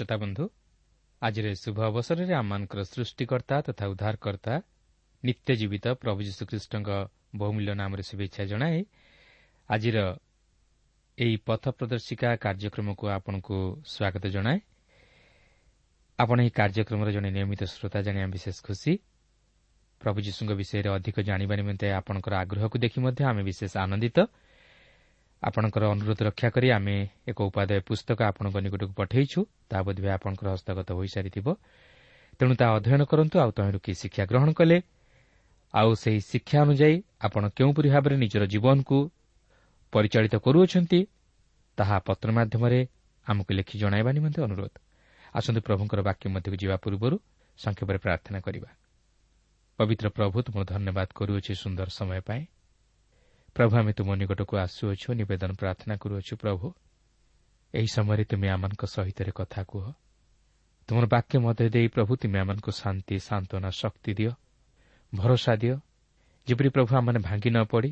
ପ୍ରିୟ ଶ୍ରୋତା ବନ୍ଧୁ ଆଜିର ଏହି ଶୁଭ ଅବସରରେ ଆମମାନଙ୍କର ସୃଷ୍ଟିକର୍ତ୍ତା ତଥା ଉଦ୍ଧାରକର୍ତ୍ତା ନିତ୍ୟ ଜୀବିତ ପ୍ରଭୁ ଯୀଶୁଖ୍ରୀଷ୍ଟଙ୍କ ବହୁମୂଲ୍ୟ ନାମରେ ଶୁଭେଚ୍ଛା ଜଣାଏ ଆଜିର ଏହି ପଥ ପ୍ରଦର୍ଶିକା କାର୍ଯ୍ୟକ୍ରମକୁ ଆପଣଙ୍କୁ ସ୍ୱାଗତ ଜଣାଏ। ଆପଣ ଏହି କାର୍ଯ୍ୟକ୍ରମର ଜଣେ ନିୟମିତ ଶ୍ରୋତା ଜାଣିବା ବିଶେଷ ଖୁସି। ପ୍ରଭୁ ଯୀଶୁଙ୍କ ବିଷୟରେ ଅଧିକ ଜାଣିବା ନିମନ୍ତେ ଆପଣଙ୍କର ଆଗ୍ରହକୁ ଦେଖି ମଧ୍ୟ ଆମେ ବିଶେଷ ଆନନ୍ଦିତ। ଆପଣଙ୍କର ଅନୁରୋଧ ରକ୍ଷା କରି ଆମେ ଏକ ଉପାଦେୟ ପୁସ୍ତକ ଆପଣଙ୍କ ନିକଟକୁ ପଠାଇଛୁ ତାହା ବୋଧେ ଆପଣଙ୍କର ହସ୍ତଗତ ହୋଇସାରିଥିବ। ତେଣୁ ତାହା ଅଧ୍ୟୟନ କରନ୍ତୁ ଆଉ ତହିଁରୁ କି ଶିକ୍ଷା ଗ୍ରହଣ କଲେ ଆଉ ସେହି ଶିକ୍ଷା ଅନୁଯାୟୀ ଆପଣ କେଉଁପରି ଭାବରେ ନିଜର ଜୀବନକୁ ପରିଚାଳିତ କରୁଅଛନ୍ତି ତାହା ପତ୍ର ମାଧ୍ୟମରେ ଆମକୁ ଲେଖି ଜଣାଇବା ନିମନ୍ତେ ଅନୁରୋଧ। ଆସନ୍ତୁ ପ୍ରଭୁଙ୍କର ବାକ୍ୟ ମଧ୍ୟକୁ ଯିବା ପୂର୍ବରୁ ସଂକ୍ଷେପରେ ପ୍ରାର୍ଥନା କରିବା। ପବିତ୍ର ପ୍ରଭୁ ତୁମର ଧନ୍ୟବାଦ କରୁଅଛି ସୁନ୍ଦର ସମୟ ପାଇଁ। ପ୍ରଭୁ ଆମେ ତୁମ ନିକଟକୁ ଆସୁଅଛୁ ନିବେଦନ ପ୍ରାର୍ଥନା କରୁଅଛୁ ପ୍ରଭୁ। ଏହି ସମୟରେ ତୁମେ ଆମମାନଙ୍କ ସହିତ କଥା କୁହ। ତୁମର ବାକ୍ୟ ମଧ୍ୟ ଦେଇ ପ୍ରଭୁ ତୁମେ ଆମମାନଙ୍କୁ ଶାନ୍ତି ସାନ୍ତ୍ୱନା ଶକ୍ତି ଦିଅ ଭରସା ଦିଅ। ଯେପରି ପ୍ରଭୁ ଆମମାନେ ଭାଙ୍ଗି ନ ପଡ଼ି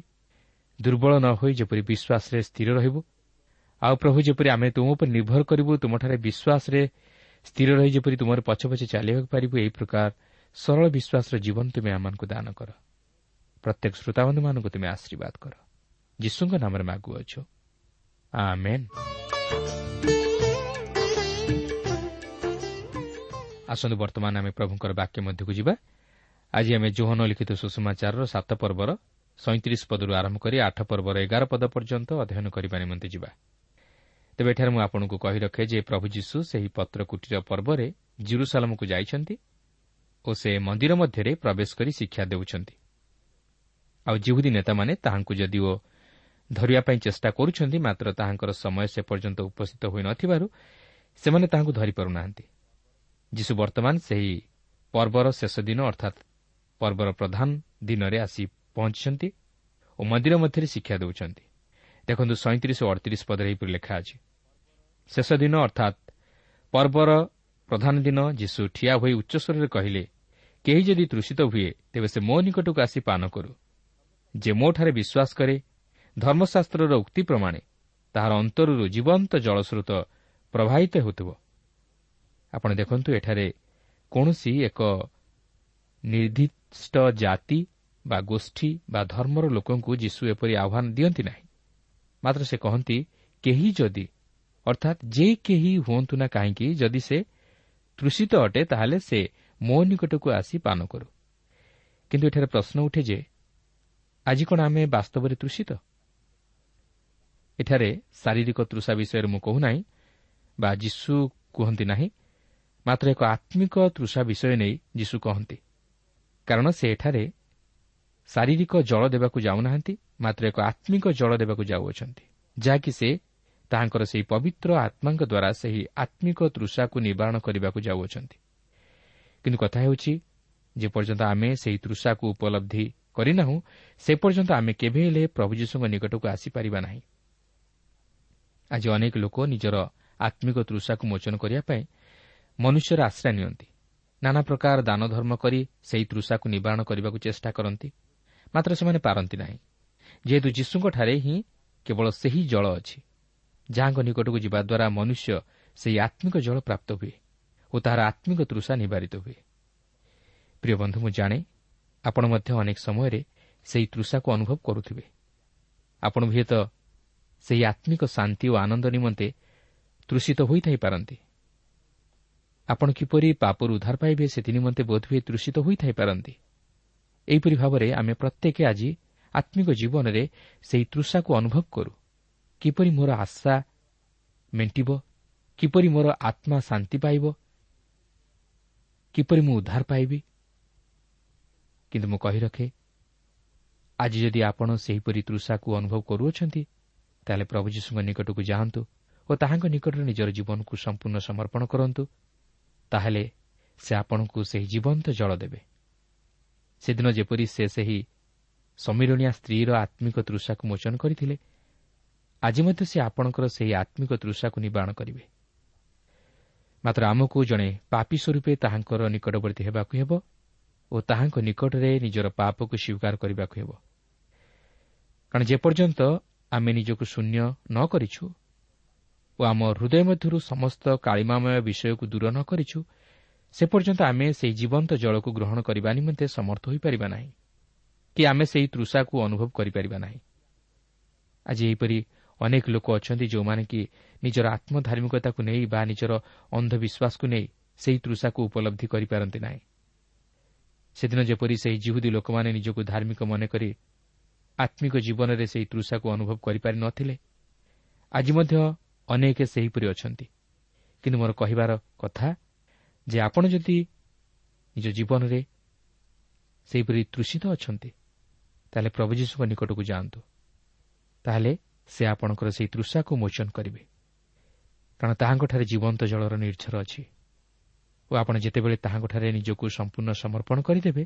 ଦୁର୍ବଳ ନ ହୋଇ ଯେପରି ବିଶ୍ୱାସରେ ସ୍ଥିର ରହିବୁ ଆଉ ପ୍ରଭୁ ଯେପରି ଆମେ ତୁମ ଉପରେ ନିର୍ଭର କରିବୁ ତୁମଠାରେ ବିଶ୍ୱାସରେ ସ୍ଥିର ରହି ଯେପରି ତୁମର ପଛେ ପଛେ ଚାଲିବାକୁ ପାରିବୁ ଏହି ପ୍ରକାର ସରଳ ବିଶ୍ୱାସର ଜୀବନ ତୁମେ ଆମମାନଙ୍କୁ ଦାନ କର। ପ୍ରତ୍ୟେକ ଶ୍ରୋତାବନ୍ଧୁମାନଙ୍କୁ ତୁମେ ଆଶୀର୍ବାଦ କର। ଯୀଶୁଙ୍କ ନାମରେ ମାଗୁଅଛୁ। ଆସନ୍ତୁ ବର୍ତ୍ତମାନ ଆମେ ପ୍ରଭୁଙ୍କର ବାକ୍ୟ ମଧ୍ୟକୁ ଯିବା। ଆଜି ଆମେ ଜୋହନ ଲିଖିତ ସୁଷମାଚାରର ସାତ ପର୍ବର ସଇଁତିରିଶ ପଦରୁ ଆରମ୍ଭ କରି ଆଠ ପର୍ବର ଏଗାର ପଦ ପର୍ଯ୍ୟନ୍ତ ଅଧ୍ୟୟନ କରିବା ନିମନ୍ତେ ଯିବା। ତେବେ ଏଠାରେ ମୁଁ ଆପଣଙ୍କୁ କହି ରଖେ ଯେ ପ୍ରଭୁ ଯୀଶୁ ସେହି ପତ୍ରକୁଟିର ପର୍ବରେ ଜିରୁସାଲମକୁ ଯାଇଛନ୍ତି ଓ ସେ ମନ୍ଦିର ମଧ୍ୟରେ ପ୍ରବେଶ କରି ଶିକ୍ଷା ଦେଉଛନ୍ତି। ଆଉ ଜିହୁଦୀ ନେତାମାନେ ତାହାଙ୍କୁ ଯଦିଓ ଧରିବା ପାଇଁ ଚେଷ୍ଟା କରୁଛନ୍ତି ମାତ୍ର ତାହାଙ୍କର ସମୟ ସେ ପର୍ଯ୍ୟନ୍ତ ଉପସ୍ଥିତ ହୋଇନଥିବାରୁ ସେମାନେ ତାହାଙ୍କୁ ଧରିପାରୁନାହାନ୍ତି ଯୀଶୁ ବର୍ତ୍ତମାନ ସେହି ପର୍ବର ଶେଷ ଦିନ ଅର୍ଥାତ୍ ପର୍ବର ପ୍ରଧାନ ଦିନରେ ଆସି ପହଞ୍ଚିଛନ୍ତି ଓ ମନ୍ଦିର ମଧ୍ୟରେ ଶିକ୍ଷା ଦେଉଛନ୍ତି। ଦେଖନ୍ତୁ ସଇଁତିରିଶ ଓ ଅଡ଼ତିରିଶ ପଦରେ ଏହିପରି ଲେଖା ଅଛି। ଶେଷ ଦିନ ଅର୍ଥାତ୍ ପର୍ବର ପ୍ରଧାନ ଦିନ ଯୀଶୁ ଠିଆ ହୋଇ ଉଚ୍ଚସ୍ୱରରେ କହିଲେ କେହି ଯଦି ତୃଷିତ ହୁଏ ତେବେ ସେ ମୋ ନିକଟକୁ ଆସି ପାନ କରୁ। ଯେ ମୋଠାରେ ବିଶ୍ୱାସ କରେ ଧର୍ମଶାସ୍ତ୍ରର ଉକ୍ତି ପ୍ରମାଣେ ତାହାର ଅନ୍ତରରୁ ଜୀବନ୍ତ ଜଳସ୍ରୋତ ପ୍ରବାହିତ ହେଉଥିବ। ଆପଣ ଦେଖନ୍ତୁ ଏଠାରେ କୌଣସି ଏକ ନିର୍ଦ୍ଦିଷ୍ଟ ଜାତି ବା ଗୋଷ୍ଠୀ ବା ଧର୍ମର ଲୋକଙ୍କୁ ଯୀଶୁ ଏପରି ଆହ୍ୱାନ ଦିଅନ୍ତି ନାହିଁ। ମାତ୍ର ସେ କହନ୍ତି କେହି ଯଦି ଅର୍ଥାତ୍ ଯେ କେହି ହୁଅନ୍ତୁ ନା କାହିଁକି ଯଦି ସେ ତୃଷିତ ଅଟେ ତାହେଲେ ସେ ମୋ ନିକଟକୁ ଆସି ପାନ କରୁ। କିନ୍ତୁ ଏଠାରେ ପ୍ରଶ୍ନ ଉଠେ ଯେ ଆଜି କ'ଣ ଆମେ ବାସ୍ତବରେ ତୃଷିତ? ଏଠାରେ ଶାରୀରିକ ତୃଷା ବିଷୟରେ ମୁଁ କହୁନାହିଁ ବା ଯୀଶୁ କୁହନ୍ତି ନାହିଁ ମାତ୍ର ଏକ ଆତ୍ମିକ ତୃଷା ବିଷୟ ନେଇ ଯୀଶୁ କହନ୍ତି। କାରଣ ସେ ଏଠାରେ ଶାରୀରିକ ଜଳ ଦେବାକୁ ଯାଉନାହାନ୍ତି ମାତ୍ର ଏକ ଆତ୍ମିକ ଜଳ ଦେବାକୁ ଯାଉଅଛନ୍ତି ଯାହାକି ସେ ତାହାଙ୍କର ସେହି ପବିତ୍ର ଆତ୍ମାଙ୍କ ଦ୍ୱାରା ସେହି ଆତ୍ମିକ ତୃଷାକୁ ନିବାରଣ କରିବାକୁ ଯାଉଅଛନ୍ତି। କିନ୍ତୁ କଥା ହେଉଛି ଯେପର୍ଯ୍ୟନ୍ତ ଆମେ ସେହି ତୃଷାକୁ ଉପଲବ୍ଧି କରିନାହୁଁ ସେ ପର୍ଯ୍ୟନ୍ତ ଆମେ କେବେ ହେଲେ ପ୍ରଭୁ ଯୀଶୁଙ୍କ ନିକଟକୁ ଆସିପାରିବା ନାହିଁ। ଆଜି ଅନେକ ଲୋକ ନିଜର ଆତ୍ମିକ ତୃଷାକୁ ମୋଚନ କରିବା ପାଇଁ ମନୁଷ୍ୟର ଆଶ୍ରୟ ନିଅନ୍ତି। ନାନା ପ୍ରକାର ଦାନ ଧର୍ମ କରି ସେହି ତୃଷାକୁ ନିବାରଣ କରିବାକୁ ଚେଷ୍ଟା କରନ୍ତି ମାତ୍ର ସେମାନେ ପାରନ୍ତି ନାହିଁ। ଯେହେତୁ ଯୀଶୁଙ୍କଠାରେ ହିଁ କେବଳ ସେହି ଜଳ ଅଛି ଯାହାଙ୍କ ନିକଟକୁ ଯିବା ଦ୍ୱାରା ମନୁଷ୍ୟ ସେହି ଆତ୍ମିକ ଜଳ ପ୍ରାପ୍ତ ହୁଏ ଓ ତାହାର ଆତ୍ମିକ ତୃଷା ନିବାରିତ ହୁଏ। ପ୍ରିୟ ବନ୍ଧୁ ମୁଁ ଜାଣେ ଆପଣ ମଧ୍ୟ ଅନେକ ସମୟରେ ସେହି ତୃଷାକୁ ଅନୁଭବ କରୁଥିବେ। ଆପଣ ହୁଏତ ସେହି ଆତ୍ମିକ ଶାନ୍ତି ଓ ଆନନ୍ଦ ନିମନ୍ତେ ତୃଷିତ ହୋଇଥାଇପାରନ୍ତି। ଆପଣ କିପରି ପାପରୁ ଉଦ୍ଧାର ପାଇବେ ସେଥି ନିମନ୍ତେ ବୋଧହୁଏ ତୃଷିତ ହୋଇଥାଇପାରନ୍ତି। ଏହିପରି ଭାବରେ ଆମେ ପ୍ରତ୍ୟେକ ଆଜି ଆତ୍ମିକ ଜୀବନରେ ସେହି ତୃଷାକୁ ଅନୁଭବ କରୁ। କିପରି ମୋର ଆଶା ମେଣ୍ଟିବ କିପରି ମୋର ଆତ୍ମା ଶାନ୍ତି ପାଇବ କିପରି ମୁଁ ଉଦ୍ଧାର ପାଇବି କିନ୍ତୁ ମୁଁ କହି ରଖେ ଆଜି ଯଦି ଆପଣ ସେହିପରି ତୃଷାକୁ ଅନୁଭବ କରୁଅଛନ୍ତି ତାହେଲେ ପ୍ରଭୁ ଯୀଶୁଙ୍କ ନିକଟକୁ ଯାଆନ୍ତୁ ଓ ତାହାଙ୍କ ନିକଟରେ ନିଜର ଜୀବନକୁ ସମ୍ପୂର୍ଣ୍ଣ ସମର୍ପଣ କରନ୍ତୁ ତାହେଲେ ସେ ଆପଣଙ୍କୁ ସେହି ଜୀବନ୍ତ ଜଳ ଦେବେ। ସେଦିନ ଯେପରି ସେ ସେହି ସମୀରଣିଆ ସ୍ତ୍ରୀର ଆତ୍ମିକ ତୃଷାକୁ ମୋଚନ କରିଥିଲେ ଆଜି ମଧ୍ୟ ସେ ଆପଣଙ୍କର ସେହି ଆତ୍ମିକ ତୃଷାକୁ ନିବାରଣ କରିବେ। ମାତ୍ର ଆମକୁ ଜଣେ ପାପି ସ୍ୱରୂପେ ତାହାଙ୍କର ନିକଟବର୍ତ୍ତୀ ହେବାକୁ ହେବ ଓ ତାହାଙ୍କ ନିକଟରେ ନିଜର ପାପକୁ ସ୍ୱୀକାର କରିବାକୁ ହେବ। କାରଣ ଯେପର୍ଯ୍ୟନ୍ତ ଆମେ ନିଜକୁ ଶୂନ୍ୟ ନ କରିଛୁ ଓ ଆମ ହୃଦୟ ମଧ୍ୟରୁ ସମସ୍ତ କାଳିମାମୟ ବିଷୟକୁ ଦୂର ନ କରିଛୁ ସେ ପର୍ଯ୍ୟନ୍ତ ଆମେ ସେହି ଜୀବନ୍ତ ଜଳକୁ ଗ୍ରହଣ କରିବା ନିମନ୍ତେ ସମର୍ଥ ହୋଇପାରିବା ନାହିଁ କି ଆମେ ସେହି ତୃଷାକୁ ଅନୁଭବ କରିପାରିବା ନାହିଁ। ଆଜି ଏହିପରି ଅନେକ ଲୋକ ଅଛନ୍ତି ଯେଉଁମାନେ କି ନିଜର ଆତ୍ମଧାର୍ମିକତାକୁ ନେଇ ବା ନିଜର ଅନ୍ଧବିଶ୍ୱାସକୁ ନେଇ ସେହି ତୃଷାକୁ ଉପଲବ୍ଧି କରିପାରନ୍ତି ନାହିଁ। ସେଦିନ ଯେପରି ସେହି ଜିହୁଦୀ ଲୋକମାନେ ନିଜକୁ ଧାର୍ମିକ ମନେକରି ଆତ୍ମିକ ଜୀବନରେ ସେହି ତୃଷାକୁ ଅନୁଭବ କରିପାରି ନଥିଲେ ଆଜି ମଧ୍ୟ ଅନେକ ସେହିପରି ଅଛନ୍ତି। କିନ୍ତୁ ମୋର କହିବାର କଥା ଯେ ଆପଣ ଯଦି ନିଜ ଜୀବନରେ ସେହିପରି ତୃଷିତ ଅଛନ୍ତି ତାହେଲେ ପ୍ରଭୁ ଯୀଶୁଙ୍କ ନିକଟକୁ ଯାଆନ୍ତୁ। ତାହେଲେ ସେ ଆପଣଙ୍କର ସେହି ତୃଷାକୁ ମୋଚନ କରିବେ। କାରଣ ତାହାଙ୍କଠାରେ ଜୀବନ୍ତ ଜଳର ନିର୍ଝର ଅଛି। ଓ ଆପଣ ଯେତେବେଳେ ତାହାଙ୍କଠାରେ ନିଜକୁ ସମ୍ପୂର୍ଣ୍ଣ ସମର୍ପଣ କରିଦେବେ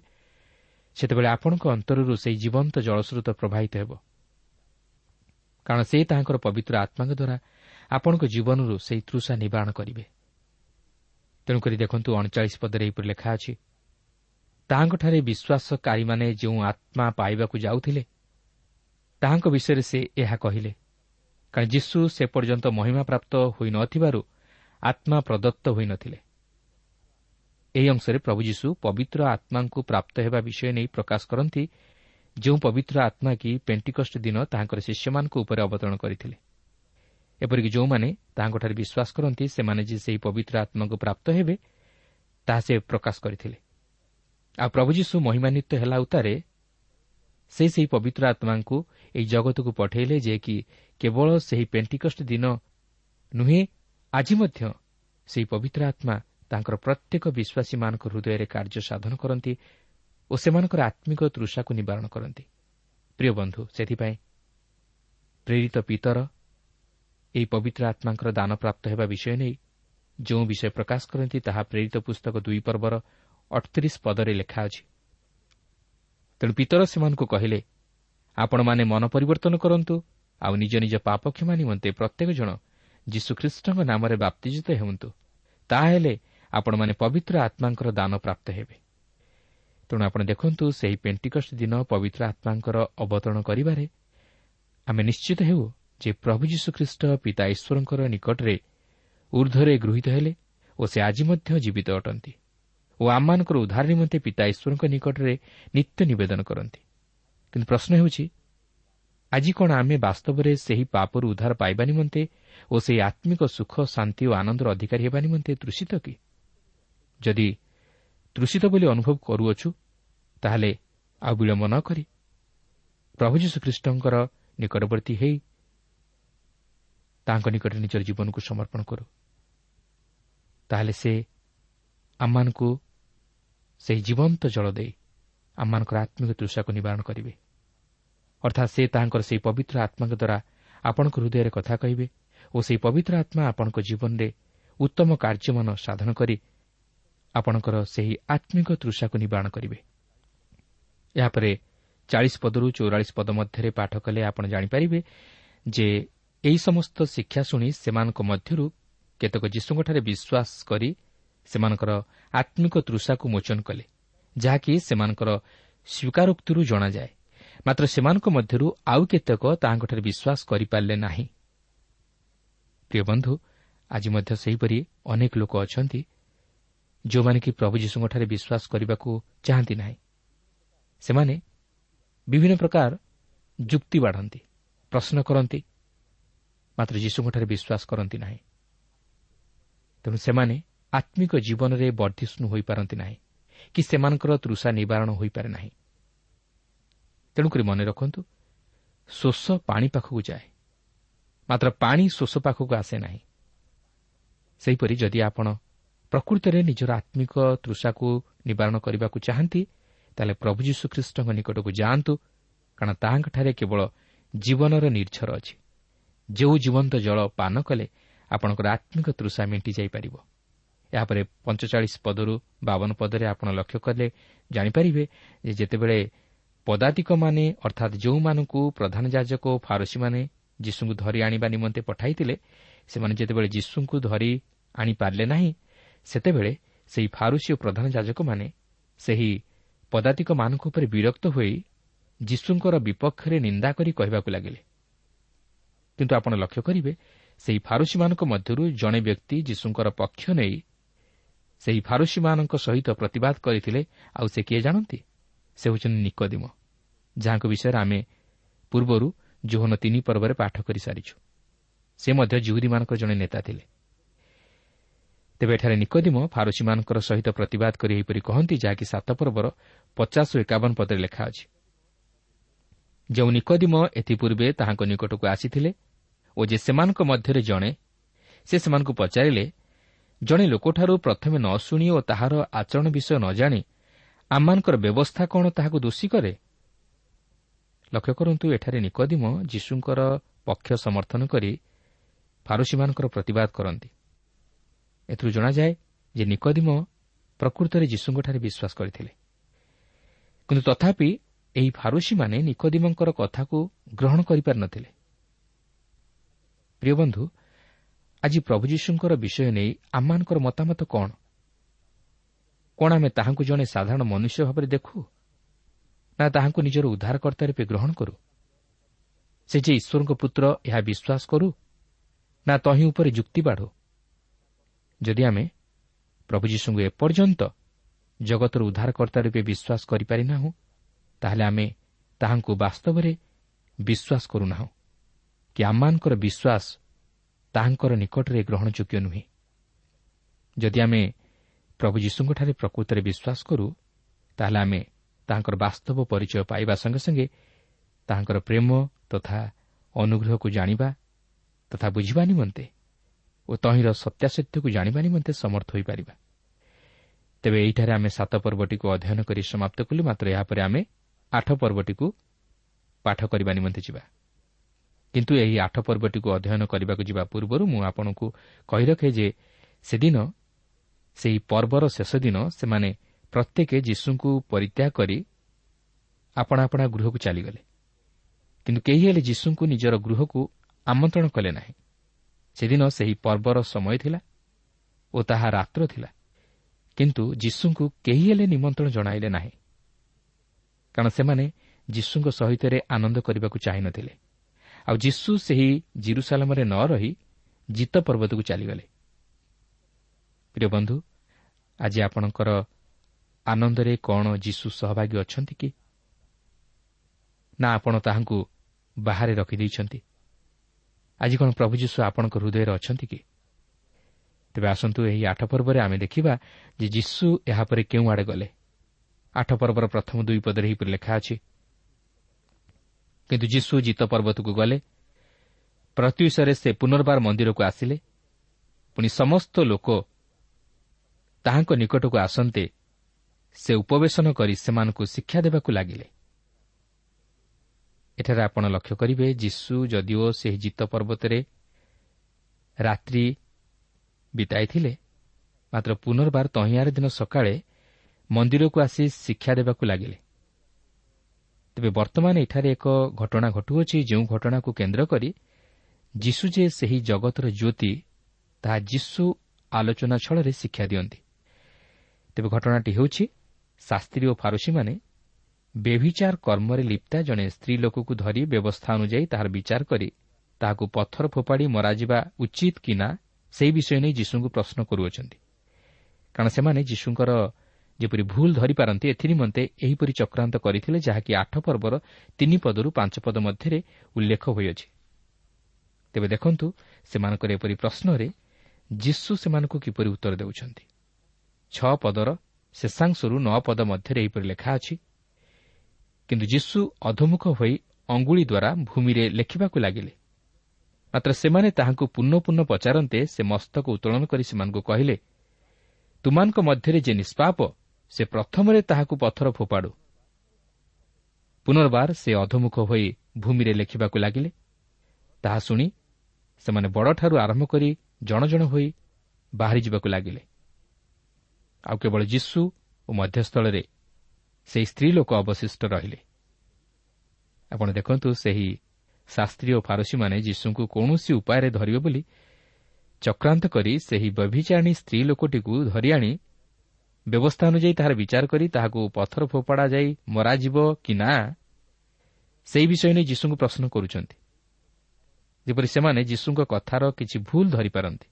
ସେତେବେଳେ ଆପଣଙ୍କ ଅନ୍ତରରୁ ସେହି ଜୀବନ୍ତ ଜଳସ୍ରୋତ ପ୍ରବାହିତ ହେବ। କାରଣ ସେ ତାହାଙ୍କର ପବିତ୍ର ଆତ୍ମାଙ୍କ ଦ୍ୱାରା ଆପଣଙ୍କ ଜୀବନରୁ ସେହି ତୃଷା ନିବାରଣ କରିବେ। ତେଣୁକରି ଦେଖନ୍ତୁ ଅଣଚାଳିଶ ପଦରେ ଏହିପରି ଲେଖା ଅଛି ତାହାଙ୍କଠାରେ ବିଶ୍ୱାସକାରୀମାନେ ଯେଉଁ ଆତ୍ମା ପାଇବାକୁ ଯାଉଥିଲେ ତାହାଙ୍କ ବିଷୟରେ ସେ ଏହା କହିଲେ କାରଣ ଯୀଶୁ ସେ ପର୍ଯ୍ୟନ୍ତ ମହିମାପ୍ରାପ୍ତ ହୋଇନଥିବାରୁ ଆତ୍ମା ପ୍ରଦତ୍ତ ହୋଇନଥିଲେ ଏହି ଅଂଶରେ ପ୍ରଭୁ ଯୀଶୁ ପବିତ୍ର ଆତ୍ମାଙ୍କୁ ପ୍ରାପ୍ତ ହେବା ବିଷୟ ନେଇ ପ୍ରକାଶ କରନ୍ତି ଯେଉଁ ପବିତ୍ର ଆତ୍ମା କି ପେଣ୍ଟିକଷ୍ଟ ଦିନ ତାହାଙ୍କର ଶିଷ୍ୟମାନଙ୍କ ଉପରେ ଅବତରଣ କରିଥିଲେ। ଏପରିକି ଯେଉଁମାନେ ତାହାଙ୍କଠାରେ ବିଶ୍ୱାସ କରନ୍ତି ସେମାନେ ଯେ ସେହି ପବିତ୍ର ଆତ୍ମାଙ୍କୁ ପ୍ରାପ୍ତ ହେବେ ତାହା ସେ ପ୍ରକାଶ କରିଥିଲେ। ଆଉ ପ୍ରଭୁ ଯୀଶୁ ମହିମାନ୍ୱିତ ହେଲା ଉତ୍ତାରେ ସେ ସେହି ପବିତ୍ର ଆତ୍ମାଙ୍କୁ ଏହି ଜଗତକୁ ପଠାଇଲେ ଯେ କି କେବଳ ସେହି ପେଣ୍ଟିକଷ୍ଟ ଦିନ ନୁହେଁ ଆଜି ମଧ୍ୟ ସେହି ପବିତ୍ର ଆତ୍ମା ତାଙ୍କର ପ୍ରତ୍ୟେକ ବିଶ୍ୱାସୀମାନଙ୍କ ହୃଦୟରେ କାର୍ଯ୍ୟ ସାଧନ କରନ୍ତି ଓ ସେମାନଙ୍କର ଆତ୍ମିକ ତୃଷାକୁ ନିବାରଣ କରନ୍ତି। ପ୍ରିୟ ବନ୍ଧୁ ସେଥିପାଇଁ ପ୍ରେରିତ ପିତର ଏହି ପବିତ୍ର ଆତ୍ମାଙ୍କର ଦାନ ପ୍ରାପ୍ତ ହେବା ବିଷୟ ନେଇ ଯେଉଁ ବିଷୟ ପ୍ରକାଶ କରନ୍ତି ତାହା ପ୍ରେରିତ ପୁସ୍ତକ ଦୁଇ ପର୍ବର ଅଠତିରିଶ ପଦରେ ଲେଖା ଅଛି। ତେଣୁ ପିତର ସେମାନଙ୍କୁ କହିଲେ ଆପଣମାନେ ମନ ପରିବର୍ତ୍ତନ କରନ୍ତୁ ଆଉ ନିଜ ନିଜ ପାପକ୍ଷମା ନିମନ୍ତେ ପ୍ରତ୍ୟେକ ଜଣ ଯୀଶୁଖ୍ରୀଷ୍ଟଙ୍କ ନାମରେ ବାପ୍ତିଜିତ ହେଉନ୍ତୁ। ତାହାହେଲେ ଆପଣମାନେ ପବିତ୍ର ଆତ୍ମାଙ୍କର ଦାନ ପ୍ରାପ୍ତ ହେବେ। ତେଣୁ ଆପଣ ଦେଖନ୍ତୁ ସେହି ପେଣ୍ଟିକଷ୍ଟ ଦିନ ପବିତ୍ର ଆତ୍ମାଙ୍କର ଅବତରଣ କରିବାରେ ଆମେ ନିଶ୍ଚିତ ହେଉ ଯେ ପ୍ରଭୁ ଯୀଶୁଖ୍ରୀଷ୍ଟ ପିତା ଈଶ୍ୱରଙ୍କର ନିକଟରେ ଉର୍ଦ୍ଧ୍ୱରେ ଗୃହୀତ ହେଲେ ଓ ସେ ଆଜି ମଧ୍ୟ ଜୀବିତ ଅଟନ୍ତି ଓ ଆମମାନଙ୍କର ଉଦ୍ଧାର ନିମନ୍ତେ ପିତା ଈଶ୍ୱରଙ୍କ ନିକଟରେ ନିତ୍ୟ ନିବେଦନ କରନ୍ତି। କିନ୍ତୁ ପ୍ରଶ୍ନ ହେଉଛି ଆଜି କ'ଣ ଆମେ ବାସ୍ତବରେ ସେହି ପାପରୁ ଉଦ୍ଧାର ପାଇବା ନିମନ୍ତେ ଓ ସେହି ଆତ୍ମିକ ସୁଖ ଶାନ୍ତି ଓ ଆନନ୍ଦର ଅଧିକାରୀ ହେବା ନିମନ୍ତେ ତୃଷିତ କି? ଯଦି ତୃଷିତ ବୋଲି ଅନୁଭବ କରୁଅଛୁ ତାହେଲେ ଆଉ ବିଳମ୍ବ ନ କରି ପ୍ରଭୁ ଯୀଶୁଖ୍ରୀଷ୍ଟଙ୍କର ନିକଟବର୍ତ୍ତୀ ହେଇ ତାଙ୍କ ନିକଟରେ ନିଜର ଜୀବନକୁ ସମର୍ପଣ କରୁ। ତାହେଲେ ସେ ଆମମାନଙ୍କୁ ସେହି ଜୀବନ୍ତ ଜଳ ଦେଇ ଆମମାନଙ୍କର ଆତ୍ମିକ ତୃଷାକୁ ନିବାରଣ କରିବେ। ଅର୍ଥାତ୍ ସେ ତାହାଙ୍କର ସେହି ପବିତ୍ର ଆତ୍ମାଙ୍କ ଦ୍ୱାରା ଆପଣଙ୍କ ହୃଦୟରେ କଥା କହିବେ ଓ ସେହି ପବିତ୍ର ଆତ୍ମା ଆପଣଙ୍କ ଜୀବନରେ ଉତ୍ତମ କାର୍ଯ୍ୟମାନ ସାଧନ କରି ଆପଣଙ୍କର ସେହି ଆତ୍ମିକ ତୃଷାକୁ ନିବାରଣ କରିବେ। ଏହାପରେ ଚାଳିଶ ପଦରୁ ଚଉରାଳିଶ ପଦ ମଧ୍ୟରେ ପାଠ କଲେ ଆପଣ ଜାଣିପାରିବେ ଯେ ଏହି ସମସ୍ତ ଶିକ୍ଷା ଶୁଣି ସେମାନଙ୍କ ମଧ୍ୟରୁ କେତେକ ଯୀଶୁଙ୍କଠାରେ ବିଶ୍ୱାସ କରି ସେମାନଙ୍କର ଆତ୍ମିକ ତୃଷାକୁ ମୋଚନ କଲେ ଯାହାକି ସେମାନଙ୍କର ସ୍ୱୀକାରୋକ୍ତିରୁ ଜଣାଯାଏ। ମାତ୍ର ସେମାନଙ୍କ ମଧ୍ୟରୁ ଆଉ କେତେକ ତାହାଙ୍କଠାରେ ବିଶ୍ୱାସ କରିପାରିଲେ ନାହିଁ। ପ୍ରିୟ ବନ୍ଧୁ ଆଜି ମଧ୍ୟ ସେହିପରି ଅନେକ ଲୋକ ଅଛନ୍ତି ଯେଉଁମାନେ କି ପ୍ରଭୁ ଯୀଶୁଙ୍କଠାରେ ବିଶ୍ୱାସ କରିବାକୁ ଚାହାନ୍ତି ନାହିଁ ସେମାନେ ବିଭିନ୍ନ ପ୍ରକାର ଯୁକ୍ତି ବାଢ଼ନ୍ତି ପ୍ରଶ୍ନ କରନ୍ତି ମାତ୍ର ଯୀଶୁଙ୍କଠାରେ ବିଶ୍ୱାସ କରନ୍ତି ନାହିଁ। ତେଣୁ ସେମାନେ ଆତ୍ମିକ ଜୀବନରେ ବର୍ଦ୍ଧିଷ୍ଣୁ ହୋଇପାରନ୍ତି ନାହିଁ କି ସେମାନଙ୍କର ତୃଷା ନିବାରଣ ହୋଇପାରେ ନାହିଁ। ତେଣୁକରି ମନେ ରଖନ୍ତୁ ଶୋଷ ପାଣି ପାଖକୁ ଯାଏ ମାତ୍ର ପାଣି ଶୋଷ ପାଖକୁ ଆସେ ନାହିଁ। ସେହିପରି ଯଦି ଆପଣ ପ୍ରକୃତରେ ନିଜର ଆତ୍ମିକ ତୃଷାକୁ ନିବାରଣ କରିବାକୁ ଚାହାନ୍ତି ତାହେଲେ ପ୍ରଭୁ ଯୀଶୁଖ୍ରୀଷ୍ଟଙ୍କ ନିକଟକୁ ଯାଆନ୍ତୁ କାରଣ ତାହାଙ୍କଠାରେ କେବଳ ଜୀବନର ନିର୍ଝର ଅଛି। ଯେଉଁ ଜୀବନ୍ତ ଜଳ ପାନ କଲେ ଆପଣଙ୍କର ଆତ୍ମିକ ତୃଷା ମେଣ୍ଟି ଯାଇପାରିବ। ଏହାପରେ ପଞ୍ଚଚାଳିଶ ପଦରୁ ବାବନ ପଦରେ ଆପଣ ଲକ୍ଷ୍ୟ କଲେ ଜାଣିପାରିବେ ଯେ ଯେତେବେଳେ ପଦାତିକମାନେ ଅର୍ଥାତ୍ ଯେଉଁମାନଙ୍କୁ ପ୍ରଧାନ ଯାଜକ ଓ ଫାରସୀମାନେ ଯୀଶୁଙ୍କୁ ଧରି ଆଣିବା ନିମନ୍ତେ ପଠାଇଥିଲେ ସେମାନେ ଯେତେବେଳେ ଯୀଶୁଙ୍କୁ ଧରି ଆଣିପାରିଲେ ନାହିଁ ସେତେବେଳେ ସେହି ଫାରୁସି ଓ ପ୍ରଧାନ ଯାଜକମାନେ ସେହି ପଦାତିକମାନଙ୍କ ଉପରେ ବିରକ୍ତ ହୋଇ ଯୀଶୁଙ୍କର ବିପକ୍ଷରେ ନିନ୍ଦା କରି କହିବାକୁ ଲାଗିଲେ। କିନ୍ତୁ ଆପଣ ଲକ୍ଷ୍ୟ କରିବେ ସେହି ଫାରୁସୀମାନଙ୍କ ମଧ୍ୟରୁ ଜଣେ ବ୍ୟକ୍ତି ଯୀଶୁଙ୍କର ପକ୍ଷ ନେଇ ସେହି ଫାରୁସୀମାନଙ୍କ ସହିତ ପ୍ରତିବାଦ କରିଥିଲେ ଆଉ ସେ କିଏ ଜାଣନ୍ତି? ସେ ହେଉଛନ୍ତି ନିକଦିମ ଯାହାଙ୍କ ବିଷୟରେ ଆମେ ପୂର୍ବରୁ ଜୋହନ ତିନି ପର୍ବରେ ପାଠ କରିସାରିଛୁ। ସେ ମଧ୍ୟ ଜୁହୁଦୀମାନଙ୍କର ଜଣେ ନେତା ଥିଲେ। ତେବେ ଏଠାରେ ନିକଦିମ ଫାରୁସୀମାନଙ୍କର ସହିତ ପ୍ରତିବାଦ କରି ଏହିପରି କହନ୍ତି ଯାହାକି ସାତ ପର୍ବର ପଚାଶ ଓ ଏକାବନ ପଦରେ ଲେଖା ଅଛି। ଯେଉଁ ନିକଦିମ ଏଥିପୂର୍ବେ ତାହାଙ୍କ ନିକଟକୁ ଆସିଥିଲେ ଓ ଯେ ସେମାନଙ୍କ ମଧ୍ୟରେ ଜଣେ ସେ ସେମାନଙ୍କୁ ପଚାରିଲେ ଜଣେ ଲୋକଠାରୁ ପ୍ରଥମେ ନ ଶୁଣି ଓ ତାହାର ଆଚରଣ ବିଷୟ ନ ଜାଣି ଆମମାନଙ୍କର ବ୍ୟବସ୍ଥା କ'ଣ ତାହାକୁ ଦୋଷୀ କରେ? ଲକ୍ଷ୍ୟ କରନ୍ତୁ ଏଠାରେ ନିକଦିମ ଯୀଶୁଙ୍କର ପକ୍ଷ ସମର୍ଥନ କରି ଫାରୁସୀମାନଙ୍କର ପ୍ରତିବାଦ କରନ୍ତି। ଏଥିରୁ ଜଣାଯାଏ ଯେ ନିକଦିମ ପ୍ରକୃତରେ ଯୀଶୁଙ୍କଠାରେ ବିଶ୍ୱାସ କରିଥିଲେ। କିନ୍ତୁ ତଥାପି ଏହି ଫାରୁସୀମାନେ ନିକଦିମଙ୍କର କଥାକୁ ଗ୍ରହଣ କରିପାରିନଥିଲେ। ପ୍ରିୟ ବନ୍ଧୁ ଆଜି ପ୍ରଭୁ ଯୀଶୁଙ୍କର ବିଷୟ ନେଇ ଆମମାନଙ୍କର ମତାମତ କ'ଣ? କ'ଣ ଆମେ ତାହାଙ୍କୁ ଜଣେ ସାଧାରଣ ମନୁଷ୍ୟ ଭାବରେ ଦେଖୁ? ନା ତାହାଙ୍କୁ ନିଜର ଉଦ୍ଧାରକର୍ତ୍ତା ରୂପେ ଗ୍ରହଣ କରୁ? ସେ ଯେ ଈଶ୍ୱରଙ୍କ ପୁତ୍ର ଏହା ବିଶ୍ୱାସ କରୁ? ନା ତହିଁ ଉପରେ ଯୁକ୍ତି ବାଢ଼ୁ? ଯଦି ଆମେ ପ୍ରଭୁ ଯୀଶୁଙ୍କୁ ଏପର୍ଯ୍ୟନ୍ତ ଜଗତର ଉଦ୍ଧାରକର୍ତ୍ତା ରୂପେ ବିଶ୍ୱାସ କରିପାରିନାହୁଁ ତାହେଲେ ଆମେ ତାହାଙ୍କୁ ବାସ୍ତବରେ ବିଶ୍ୱାସ କରୁନାହୁଁ କି ଆମମାନଙ୍କର ବିଶ୍ୱାସ ତାହାଙ୍କର ନିକଟରେ ଗ୍ରହଣଯୋଗ୍ୟ ନୁହେଁ। ଯଦି ଆମେ ପ୍ରଭୁ ଯୀଶୁଙ୍କଠାରେ ପ୍ରକୃତରେ ବିଶ୍ୱାସ କରୁ ତାହେଲେ ଆମେ ତାହାଙ୍କର ବାସ୍ତବ ପରିଚୟ ପାଇବା ସଙ୍ଗେ ସଙ୍ଗେ ତାହାଙ୍କର ପ୍ରେମ ତଥା ଅନୁଗ୍ରହକୁ ଜାଣିବା ତଥା ବୁଝିବା ନିମନ୍ତେ ଓ ତହିଁର ସତ୍ୟାସତ୍ୟକୁ ଜାଣିବା ନିମନ୍ତେ ସମର୍ଥ ହୋଇପାରିବା। ତେବେ ଏହିଠାରେ ଆମେ ସାତ ପର୍ବଟିକୁ ଅଧ୍ୟୟନ କରି ସମାପ୍ତ କଲୁ ମାତ୍ର ଏହାପରେ ଆମେ ଆଠ ପର୍ବଟିକୁ ପାଠ କରିବା ନିମନ୍ତେ ଯିବା। କିନ୍ତୁ ଏହି ଆଠ ପର୍ବଟିକୁ ଅଧ୍ୟୟନ କରିବାକୁ ଯିବା ପୂର୍ବରୁ ମୁଁ ଆପଣଙ୍କୁ କହି ରଖେ ଯେ ସେଦିନ ସେହି ପର୍ବର ଶେଷ ଦିନ ସେମାନେ ପ୍ରତ୍ୟେକ ଯୀଶୁଙ୍କୁ ପରିତ୍ୟାଗ କରି ଆପଣା ଆପଣା ଗୃହକୁ ଚାଲିଗଲେ। କିନ୍ତୁ କେହି ହେଲେ ଯୀଶୁଙ୍କୁ ନିଜର ଗୃହକୁ ଆମନ୍ତ୍ରଣ କଲେ ନାହିଁ। ସେଦିନ ସେହି ପର୍ବର ସମୟ ଥିଲା ଓ ତାହା ରାତ୍ର ଥିଲା। କିନ୍ତୁ ଯୀଶୁଙ୍କୁ କେହି ହେଲେ ନିମନ୍ତ୍ରଣ ଜଣାଇଲେ ନାହିଁ। କାରଣ ସେମାନେ ଯୀଶୁଙ୍କ ସହିତ ଆନନ୍ଦ କରିବାକୁ ଚାହିଁନଥିଲେ। ଆଉ ଯୀଶୁ ସେହି ଜିରୁସାଲାମରେ ନ ରହି ଜିତ ପର୍ବତକୁ ଚାଲିଗଲେ। ପ୍ରିୟ ବନ୍ଧୁ ଆଜି ଆପଣଙ୍କର ଆନନ୍ଦରେ କ'ଣ ଯୀଶୁ ସହଭାଗୀ ଅଛନ୍ତି କି? ନା ଆପଣ ତାହାଙ୍କୁ ବାହାରେ ରଖିଦେଇଛନ୍ତି ଆଜି କ'ଣ ପ୍ରଭୁ ଯୀଶୁ ଆପଣଙ୍କ ହୃଦୟରେ ଅଛନ୍ତି କି? ତେବେ ଆସନ୍ତୁ ଏହି ଆଠ ପର୍ବରେ ଆମେ ଦେଖିବା ଯେ ଯୀଶୁ ଏହାପରେ କେଉଁ ଆଡ଼େ ଗଲେ। ଆଠ ପର୍ବର ପ୍ରଥମ ଦୁଇ ପଦରେ ଏହିପରି ଲେଖା ଅଛି କିନ୍ତୁ ଯୀଶୁ ଜିତ ପର୍ବତକୁ ଗଲେ ପ୍ରତ୍ୟୁଷରେ ସେ ପୁନର୍ବାର ମନ୍ଦିରକୁ ଆସିଲେ ପୁଣି ସମସ୍ତ ଲୋକ ତାହାଙ୍କ ନିକଟକୁ ଆସନ୍ତେ ସେ ଉପବେଶନ କରି ସେମାନଙ୍କୁ ଶିକ୍ଷା ଦେବାକୁ ଲାଗିଲେ। ଏଠାରେ ଆପଣ ଲକ୍ଷ୍ୟ କରିବେ ଯୀଶୁ ଯଦିଓ ସେହି ଜିତ ପର୍ବତରେ ରାତ୍ରି ବିତାଇଥିଲେ ମାତ୍ର ପୁନର୍ବାର ତହିଁଆର ଦିନ ସକାଳେ ମନ୍ଦିରକୁ ଆସି ଶିକ୍ଷା ଦେବାକୁ ଲାଗିଲେ। ତେବେ ବର୍ତ୍ତମାନ ଏଠାରେ ଏକ ଘଟଣା ଘଟୁଅଛି ଯେଉଁ ଘଟଣାକୁ କେନ୍ଦ୍ର କରି ଯୀଶୁ ଯେ ସେହି ଜଗତର ଜ୍ୟୋତି ତାହା ଯୀଶୁ ଆଲୋଚନା ଛଳରେ ଶିକ୍ଷା ଦିଅନ୍ତି। ତେବେ ଘଟଣାଟି ହେଉଛି ଶାସ୍ତ୍ରୀ ଓ ଫାରୁସୀମାନେ ବେଭିଚାର କର୍ମରେ ଲିପ୍ତା ଜଣେ ସ୍ତ୍ରୀ ଲୋକକୁ ଧରି ବ୍ୟବସ୍ଥା ଅନୁଯାୟୀ ତାହାର ବିଚାର କରି ତାହାକୁ ପଥର ଫୋପାଡ଼ି ମରାଯିବା ଉଚିତ କି ନା ସେହି ବିଷୟ ନେଇ ଯୀଶୁଙ୍କୁ ପ୍ରଶ୍ନ କରୁଅଛନ୍ତି। କାରଣ ସେମାନେ ଯୀଶୁଙ୍କର ଯେପରି ଭୁଲ ଧରିପାରନ୍ତି ଏଥିନିମନ୍ତେ ଏହିପରି ଚକ୍ରାନ୍ତ କରିଥିଲେ ଯାହାକି ଆଠ ପର୍ବର ତିନି ପଦରୁ ପାଞ୍ଚ ପଦ ମଧ୍ୟରେ ଉଲ୍ଲେଖ ହୋଇଅଛି। ତେବେ ଦେଖନ୍ତୁ ସେମାନଙ୍କର ଏପରି ପ୍ରଶ୍ନରେ ଯୀଶୁ ସେମାନଙ୍କୁ କିପରି ଉତ୍ତର ଦେଉଛନ୍ତି। ଛଅ ପଦର ଶେଷାଂଶରୁ ନଅ ପଦ ମଧ୍ୟରେ ଏହିପରି ଲେଖା ଅଛି କିନ୍ତୁ ଯୀଶୁ ଅଧମୁଖ ହୋଇ ଅଙ୍ଗୁଳି ଦ୍ୱାରା ଭୂମିରେ ଲେଖିବାକୁ ଲାଗିଲେ। ମାତ୍ର ସେମାନେ ତାହାଙ୍କୁ ପୁନଃ ପଚାରନ୍ତେ ସେ ମସ୍ତକ ଉତ୍ତୋଳନ କରି ସେମାନଙ୍କୁ କହିଲେ ତୁମାନଙ୍କ ମଧ୍ୟରେ ଯେ ନିଷ୍ପାପ ସେ ପ୍ରଥମରେ ତାହାକୁ ପଥର ଫୋପାଡ଼ୁ। ପୁନର୍ବାର ସେ ଅଧମୁଖ ହୋଇ ଭୂମିରେ ଲେଖିବାକୁ ଲାଗିଲେ। ତାହା ଶୁଣି ସେମାନେ ବଡ଼ଠାରୁ ଆରମ୍ଭ କରି ଜଣ ଜଣ ହୋଇ ବାହାରିଯିବାକୁ ଲାଗିଲେ। ଆଉ କେବଳ ଯୀଶୁ ଓ ମଧ୍ୟସ୍ଥଳରେ ସେହି ସ୍ତ୍ରୀ ଲୋକ ଅବଶିଷ୍ଟ ରହିଲେ। ଆପଣ ଦେଖନ୍ତୁ ସେହି ଶାସ୍ତ୍ରୀ ଓ ଫାରସୀମାନେ ଯୀଶୁଙ୍କୁ କୌଣସି ଉପାୟରେ ଧରିବେ ବୋଲି ଚକ୍ରାନ୍ତ କରି ସେହି ବ୍ୟଭିଚାରିଣୀ ସ୍ତ୍ରୀ ଲୋକଟିକୁ ଧରି ଆଣି ବ୍ୟବସ୍ଥା ଅନୁଯାୟୀ ତାହାର ବିଚାର କରି ତାହାକୁ ପଥର ଫୋପାଡ଼ା ଯାଇ ମରାଯିବ କି ନା ସେହି ବିଷୟ ନେଇ ଯୀଶୁଙ୍କୁ ପ୍ରଶ୍ନ କରୁଛନ୍ତି। ଯେପରି ସେମାନେ ଯୀଶୁଙ୍କ କଥାର କିଛି ଭୁଲ ଧରିପାରନ୍ତି।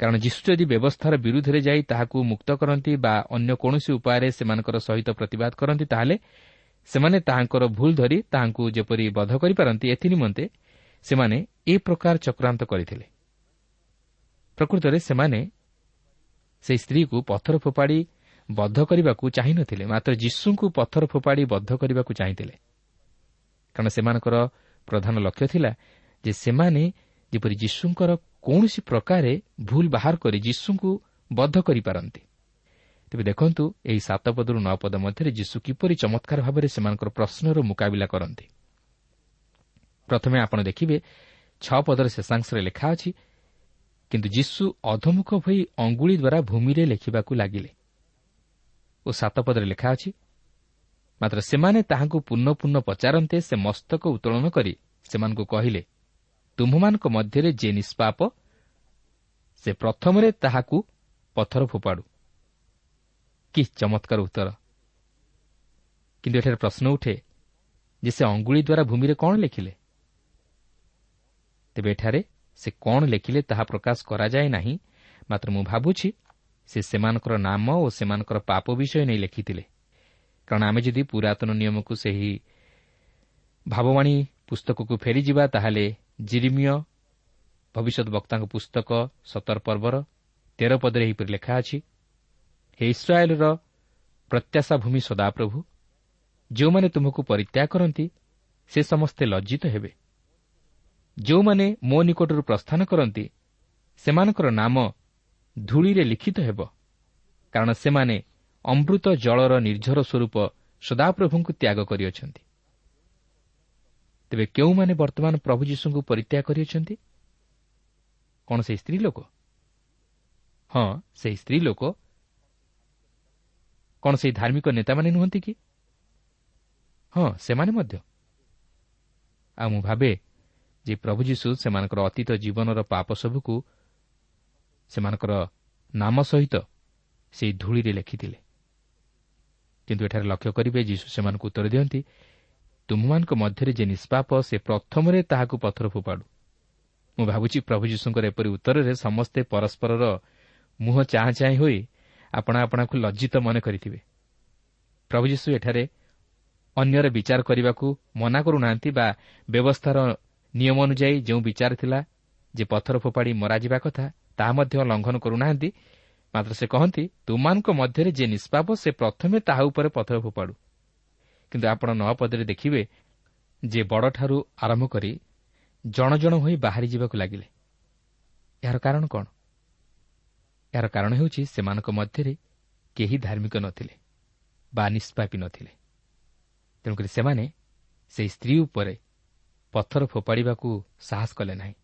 କାରଣ ଯୀଶୁ ଯଦି ବ୍ୟବସ୍ଥାର ବିରୁଦ୍ଧରେ ଯାଇ ତାହାକୁ ମୁକ୍ତ କରନ୍ତି ବା ଅନ୍ୟ କୌଣସି ଉପାୟରେ ସେମାନଙ୍କର ସହିତ ପ୍ରତିବାଦ କରନ୍ତି ତାହେଲେ ସେମାନେ ତାହାଙ୍କର ଭୁଲ ଧରି ତାହାଙ୍କୁ ଯେପରି ବଧ କରିପାରନ୍ତି ଏଥିନିମନ୍ତେ ସେମାନେ ଏ ପ୍ରକାର ଚକ୍ରାନ୍ତ କରିଥିଲେ। ପ୍ରକୃତରେ ସେମାନେ ସେହି ସ୍ତ୍ରୀକୁ ପଥର ଫୋପାଡ଼ି ବଦ୍ଧ କରିବାକୁ ଚାହିଁନଥିଲେ ମାତ୍ର ଯୀଶୁଙ୍କୁ ପଥର ଫୋପାଡ଼ି ବଦ୍ଧ କରିବାକୁ ଚାହିଁଥିଲେ। କାରଣ ସେମାନଙ୍କର ପ୍ରଧାନ ଲକ୍ଷ୍ୟ ଥିଲା ଯେ ସେମାନେ ଯେପରି ଯୀଶୁଙ୍କର କୌଣସି ପ୍ରକାରେ ଭୁଲ ବାହାର କରି ଯୀଶୁଙ୍କୁ ବଦ୍ଧ କରିପାରନ୍ତି। ତେବେ ଦେଖନ୍ତୁ ଏହି ସାତ ପଦରୁ ନଅ ପଦ ମଧ୍ୟରେ ଯୀଶୁ କିପରି ଚମତ୍କାର ଭାବରେ ସେମାନଙ୍କର ପ୍ରଶ୍ନର ମୁକାବିଲା କରନ୍ତି। ପ୍ରଥମେ ଆପଣ ଦେଖିବେ ଛଅ ପଦର ଶେଷାଂଶରେ ଲେଖା ଅଛି କିନ୍ତୁ ଯୀଶୁ ଅଧମୁଖ ହୋଇ ଅଙ୍ଗୁଳି ଦ୍ୱାରା ଭୂମିରେ ଲେଖିବାକୁ ଲାଗିଲେ। ଓ ସାତ ପଦରେ ଲେଖା ଅଛି ମାତ୍ର ସେମାନେ ତାହାଙ୍କୁ ପୂର୍ଣ୍ଣ ପୂର୍ଣ୍ଣ ପଚାରନ୍ତେ ସେ ମସ୍ତକ ଉତ୍ତୋଳନ କରି ସେମାନଙ୍କୁ କହିଲେ ତୁମ୍ଭମାନଙ୍କ ମଧ୍ୟରେ ଯେ ନିଷ୍ପାପ ସେ ପ୍ରଥମରେ ତାହାକୁ ପଥର ଫୋପାଡ଼ୁ। କି ଚମତ୍କାର ଉତ୍ତର। କିନ୍ତୁ ଏଠାରେ ପ୍ରଶ୍ନ ଉଠେ ଯେ ସେ ଅଙ୍ଗୁଳି ଦ୍ୱାରା ଭୂମିରେ କ'ଣ ଲେଖିଲେ? ତେବେ ଏଠାରେ ସେ କ'ଣ ଲେଖିଲେ ତାହା ପ୍ରକାଶ କରାଯାଏ ନାହିଁ ମାତ୍ର ମୁଁ ଭାବୁଛି ସେ ସେମାନଙ୍କର ନାମ ଓ ସେମାନଙ୍କର ପାପ ବିଷୟ ନେଇ ଲେଖିଥିଲେ। କାରଣ ଆମେ ଯଦି ପୁରାତନ ନିୟମକୁ ସେହି ଭାବବାଣୀ ପୁସ୍ତକକୁ ଫେରିଯିବା ତାହେଲେ ଜିରିମିୟ ଭବିଷ୍ୟତ ବକ୍ତାଙ୍କ ପୁସ୍ତକ ସତର ପର୍ବର ତେର ପଦରେ ଏହିପରି ଲେଖା ଅଛି ହେ ଇସ୍ରାଏଲ୍ର ପ୍ରତ୍ୟାଶା ଭୂମି ସଦାପ୍ରଭୁ ଯେଉଁମାନେ ତୁମକୁ ପରିତ୍ୟାଗ କରନ୍ତି ସେ ସମସ୍ତେ ଲଜ୍ଜିତ ହେବେ। ଯେଉଁମାନେ ମୋ ନିକଟରୁ ପ୍ରସ୍ଥାନ କରନ୍ତି ସେମାନଙ୍କର ନାମ ଧୂଳିରେ ଲିଖିତ ହେବ କାରଣ ସେମାନେ ଅମୃତ ଜଳର ନିର୍ଝର ସ୍ୱରୂପ ସଦାପ୍ରଭୁଙ୍କୁ ତ୍ୟାଗ କରିଅଛନ୍ତି। ତେବେ କେଉଁମାନେ ବର୍ତ୍ତମାନ ପ୍ରଭୁ ଯୀଶୁଙ୍କୁ ପରିତ୍ୟାଗ କରିଅଛନ୍ତି? କ'ଣ ସେହି ସ୍ତ୍ରୀ ଲୋକ? ହଁ ସେହି ସ୍ତ୍ରୀ ଲୋକ। କ'ଣ ସେହି ଧାର୍ମିକ ନେତାମାନେ ନୁହନ୍ତି କି? ହଁ ସେମାନେ ମଧ୍ୟ। ଆଉ ମୁଁ ଭାବେ ଯେ ପ୍ରଭୁ ଯୀଶୁ ସେମାନଙ୍କର ଅତୀତ ଜୀବନର ପାପ ସବୁକୁ ସେମାନଙ୍କର ନାମ ସହିତ ସେହି ଧୂଳିରେ ଲେଖିଥିଲେ। କିନ୍ତୁ ଏଠାରେ ଲକ୍ଷ୍ୟ କରିବେ ଯୀଶୁ ସେମାନଙ୍କୁ ଉତ୍ତର ଦିଅନ୍ତି ତୁମମାନଙ୍କ ମଧ୍ୟରେ ଯେ ନିଷ୍ପାପ ସେ ପ୍ରଥମରେ ତାହାକୁ ପଥର ଫୋପାଡ଼ୁ ମୁଁ ଭାବୁଛି ପ୍ରଭୁ ଯୀଶୁଙ୍କର ଏପରି ଉତ୍ତରରେ ସମସ୍ତେ ପରସ୍ପରର ମୁହଁ ଚାହାଁ ଚାହିଁ ହୋଇ ଆପଣା ଆପଣାକୁ ଲଜ୍ଜିତ ମନେ କରିଥିବେ। ପ୍ରଭୁ ଯୀଶୁ ଏଠାରେ ଅନ୍ୟର ବିଚାର କରିବାକୁ ମନା କରୁନାହାନ୍ତି ବା ବ୍ୟବସ୍ଥାର ନିୟମ ଅନୁଯାୟୀ ଯେଉଁ ବିଚାର ଥିଲା ଯେ ପଥର ଫୋପାଡ଼ି ମରାଯିବା କଥା ତାହା ମଧ୍ୟ ଲଙ୍ଘନ କରୁନାହାନ୍ତି। ମାତ୍ର ସେ କହନ୍ତି ତୁମାନଙ୍କ ମଧ୍ୟରେ ଯେ ନିଷ୍ପାପ ସେ ପ୍ରଥମେ ତାହା ଉପରେ ପଥର ଫୋପାଡ଼ୁ କିନ୍ତୁ ଆପଣ ନଅ ପଦରେ ଦେଖିବେ ଯେ ବଡ଼ଠାରୁ ଆରମ୍ଭ କରି ଜଣ ଜଣ ହୋଇ ବାହାରି ଯିବାକୁ ଲାଗିଲେ। ଏହାର କାରଣ କ'ଣ? ଏହାର କାରଣ ହେଉଛି ସେମାନଙ୍କ ମଧ୍ୟରେ କେହି ଧାର୍ମିକ ନଥିଲେ ବା ନିଷ୍ପାପୀ ନଥିଲେ। ତେଣୁକରି ସେମାନେ ସେହି ସ୍ତ୍ରୀ ଉପରେ ପଥର ଫୋପାଡ଼ିବାକୁ ସାହସ କଲେ ନାହିଁ।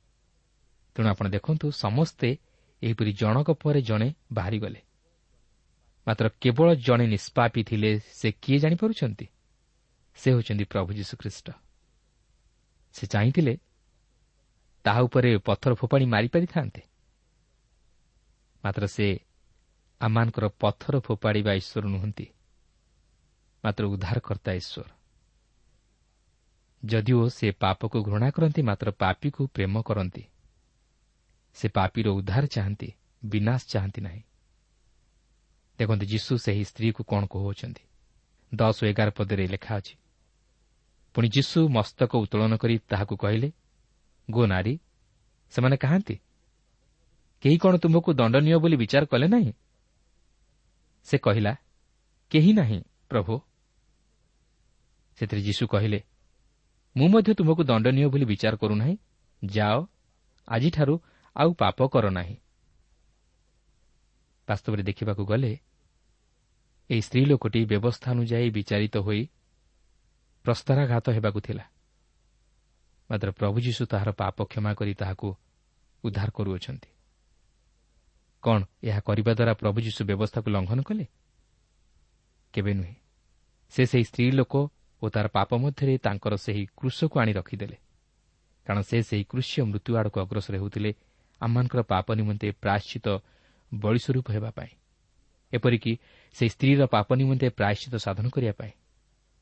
ତେଣୁ ଆପଣ ଦେଖନ୍ତୁ ସମସ୍ତେ ଏହିପରି ଜଣକ ପରେ ଜଣେ ବାହାରିଗଲେ। ମାତ୍ର କେବଳ ଜଣେ ନିଷ୍ପାପୀ ଥିଲେ ସେ କିଏ ଜାଣିପାରୁଛନ୍ତି? ସେ ହେଉଛନ୍ତି ପ୍ରଭୁ ଯୀଶୁଖ୍ରୀଷ୍ଟ ସେ ଚାହିଁଥିଲେ ତାହା ଉପରେ ପଥର ଫୋପାଡ଼ି ମାରିପାରିଥାନ୍ତେ ମାତ୍ର ସେ ଆମମାନଙ୍କର ପଥର ଫୋପାଡ଼ିବା ଈଶ୍ୱର ନୁହନ୍ତି ମାତ୍ର ଉଦ୍ଧାରକର୍ତ୍ତା ଈଶ୍ୱର ଯଦିଓ ସେ ପାପକୁ ଘୃଣା କରନ୍ତି ମାତ୍ର ପାପୀକୁ ପ୍ରେମ କରନ୍ତି ସେ ପାପୀର ଉଦ୍ଧାର ଚାହାନ୍ତି ବିନାଶ ଚାହାନ୍ତି ନାହିଁ ଦେଖନ୍ତୁ ଯୀଶୁ ସେହି ସ୍ତ୍ରୀକୁ କ'ଣ କହୁଅଛନ୍ତି ଦଶ ଓ ଏଗାର ପଦରେ ଲେଖା ଅଛି ପୁଣି ଯୀଶୁ ମସ୍ତକ ଉତ୍ତୋଳନ କରି ତାହାକୁ କହିଲେ ଗୋ ନାରୀ ସେମାନେ କାହାନ୍ତି? କେହି କ'ଣ ତୁମକୁ ଦଣ୍ଡନୀୟ ବୋଲି ବିଚାର କଲେ ନାହିଁ? ସେ କହିଲା କେହି ନାହିଁ ପ୍ରଭୁ। ସେଥିରେ ଯୀଶୁ କହିଲେ ମୁଁ ମଧ୍ୟ ତୁମକୁ ଦଣ୍ଡନୀୟ ବୋଲି ବିଚାର କରୁନାହିଁ। ଯାଅ ଆଜିଠାରୁ ଆଉ ପାପ କର ନାହିଁ। ବାସ୍ତବରେ ଦେଖିବାକୁ ଗଲେ ଏହି ସ୍ତ୍ରୀ ଲୋକଟି ବ୍ୟବସ୍ଥା ଅନୁଯାୟୀ ବିଚାରିତ ହୋଇ ପ୍ରସ୍ତାରାଘାତ ହେବାକୁ ଥିଲା। ମାତ୍ର ପ୍ରଭୁ ଯୀଶୁ ତାହାର ପାପ କ୍ଷମା କରି ତାହାକୁ ଉଦ୍ଧାର କରୁଅଛନ୍ତି। କ'ଣ ଏହା କରିବା ଦ୍ୱାରା ପ୍ରଭୁ ଯୀଶୁ ବ୍ୟବସ୍ଥାକୁ ଲଙ୍ଘନ କଲେ? କେବେ ନୁହେଁ। ସେ ସେହି ସ୍ତ୍ରୀ ଲୋକ ଓ ତା'ର ପାପ ମଧ୍ୟରେ ତାଙ୍କର ସେହି କୃଷକୁ ଆଣି ରଖିଦେଲେ। କାରଣ ସେ ସେହି କୃଷ୍ୟ ମୃତ୍ୟୁ ଆଡ଼କୁ ଅଗ୍ରସର ହେଉଥିଲେ ଆମମାନଙ୍କର ପାପ ନିମନ୍ତେ ପ୍ରାୟଶ୍ଚିତ ବଳିସ୍ୱରୂପ ହେବା ପାଇଁ। ଏପରିକି ସେହି ସ୍ତ୍ରୀର ପାପ ନିମନ୍ତେ ପ୍ରାୟଶ୍ଚିତ ସାଧନ କରିବା ପାଇଁ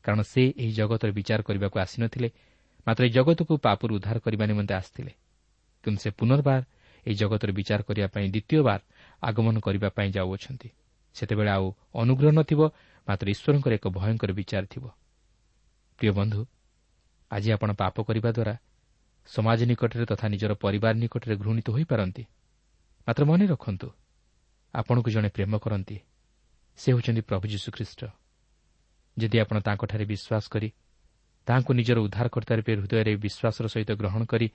କାରଣ ସେ ଏହି ଜଗତର ବିଚାର କରିବାକୁ ଆସିନଥିଲେ। ମାତ୍ର ଏହି ଜଗତକୁ ପାପରୁ ଉଦ୍ଧାର କରିବା ନିମନ୍ତେ ଆସିଥିଲେ। କିନ୍ତୁ ସେ ପୁନର୍ବାର ଏହି ଜଗତରେ ବିଚାର କରିବା ପାଇଁ ଦ୍ୱିତୀୟବାର ଆଗମନ କରିବା ପାଇଁ ଯାଉଅଛନ୍ତି। ସେତେବେଳେ ଆଉ ଅନୁଗ୍ରହ ନଥିବ ମାତ୍ର ଈଶ୍ୱରଙ୍କର ଏକ ଭୟଙ୍କର ବିଚାର ଥିବ। ପ୍ରିୟ ବନ୍ଧୁ ଆଜି ଆପଣ ପାପ କରିବା ଦ୍ୱାରା ସମାଜ ନିକଟରେ ତଥା ନିଜର ପରିବାର ନିକଟରେ ଘୃଣିତ ହୋଇପାରନ୍ତି। ମାତ୍ର ମନେ ରଖନ୍ତୁ ଆପଣଙ୍କୁ ଜଣେ ପ୍ରେମ କରନ୍ତି। ସେ ହେଉଛନ୍ତି ପ୍ରଭୁ ଯୀଶୁଖ୍ରୀଷ୍ଟ। ଯଦି ଆପଣ ତାଙ୍କଠାରେ ବିଶ୍ୱାସ କରି ତାହାଙ୍କୁ ନିଜର ଉଦ୍ଧାରକର୍ତ୍ତା ରୂପେ ହୃଦୟରେ ବିଶ୍ୱାସର ସହିତ ଗ୍ରହଣ କରି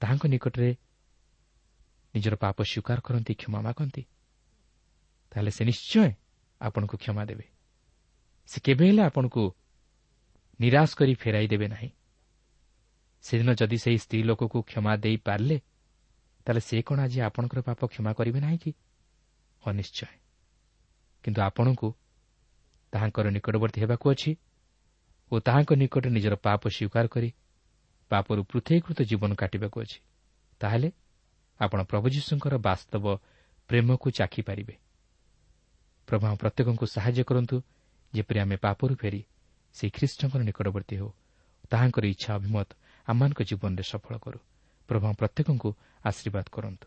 ତାହାଙ୍କ ନିକଟରେ ନିଜର ପାପ ସ୍ୱୀକାର କରନ୍ତି କ୍ଷମା ମାଗନ୍ତି ତାହେଲେ ସେ ନିଶ୍ଚୟ ଆପଣଙ୍କୁ କ୍ଷମା ଦେବେ। ସେ କେବେ ହେଲେ ଆପଣଙ୍କୁ ନିରାଶ କରି ଫେରାଇ ଦେବେ ନାହିଁ। ସେଦିନ ଯଦି ସେହି ସ୍ତ୍ରୀ ଲୋକକୁ କ୍ଷମା ଦେଇପାରିଲେ ତାହେଲେ ସେ କ'ଣ ଆଜି ଆପଣଙ୍କର ପାପ କ୍ଷମା କରିବେ ନାହିଁ କି? ଅନିଶ୍ଚୟ। କିନ୍ତୁ ଆପଣଙ୍କୁ ତାହାଙ୍କର ନିକଟବର୍ତ୍ତୀ ହେବାକୁ ଅଛି ଓ ତାହାଙ୍କ ନିକଟରେ ନିଜର ପାପ ସ୍ୱୀକାର କରି ପାପରୁ ପୃଥକୀକୃତ ଜୀବନ କାଟିବାକୁ ଅଛି। ତାହେଲେ ଆପଣ ପ୍ରଭୁ ଯୀଶୁଙ୍କର ବାସ୍ତବ ପ୍ରେମକୁ ଚାଖିପାରିବେ ପ୍ରଭୁ ପ୍ରତ୍ୟେକଙ୍କୁ ସାହାଯ୍ୟ କରନ୍ତୁ ଯେପରି ଆମେ ପାପରୁ ଫେରି ସେହି ଖ୍ରୀଷ୍ଟଙ୍କର ନିକଟବର୍ତ୍ତୀ ହେଉ। ତାହାଙ୍କର ଇଚ୍ଛା ଅଭିମତ ଆମମାନଙ୍କ ଜୀବନରେ ସଫଳ କରୁ। ପ୍ରଭୁ ପ୍ରତ୍ୟେକଙ୍କୁ ଆଶୀର୍ବାଦ କରନ୍ତୁ।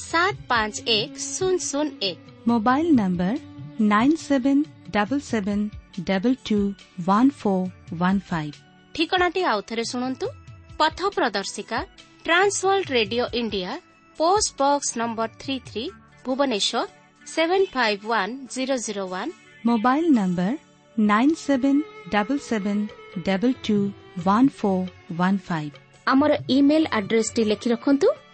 ସାତ ପାଞ୍ଚ ଏକ ଶୂନ ଶୂନ ଏକ mobile number nine seven double seven double two one four one five ଠିକଣାଟି ଆଉଥରେ ଶୁଣନ୍ତୁ ପଥ ପ୍ରଦର୍ଶିକା trans world radio India post box number three three Bhubaneswar seven five one zero zero one mobile number nine seven double seven double two one four one five ଆମର email ଆଡ୍ରେସ୍ଟି ଲେଖି ରଖନ୍ତୁ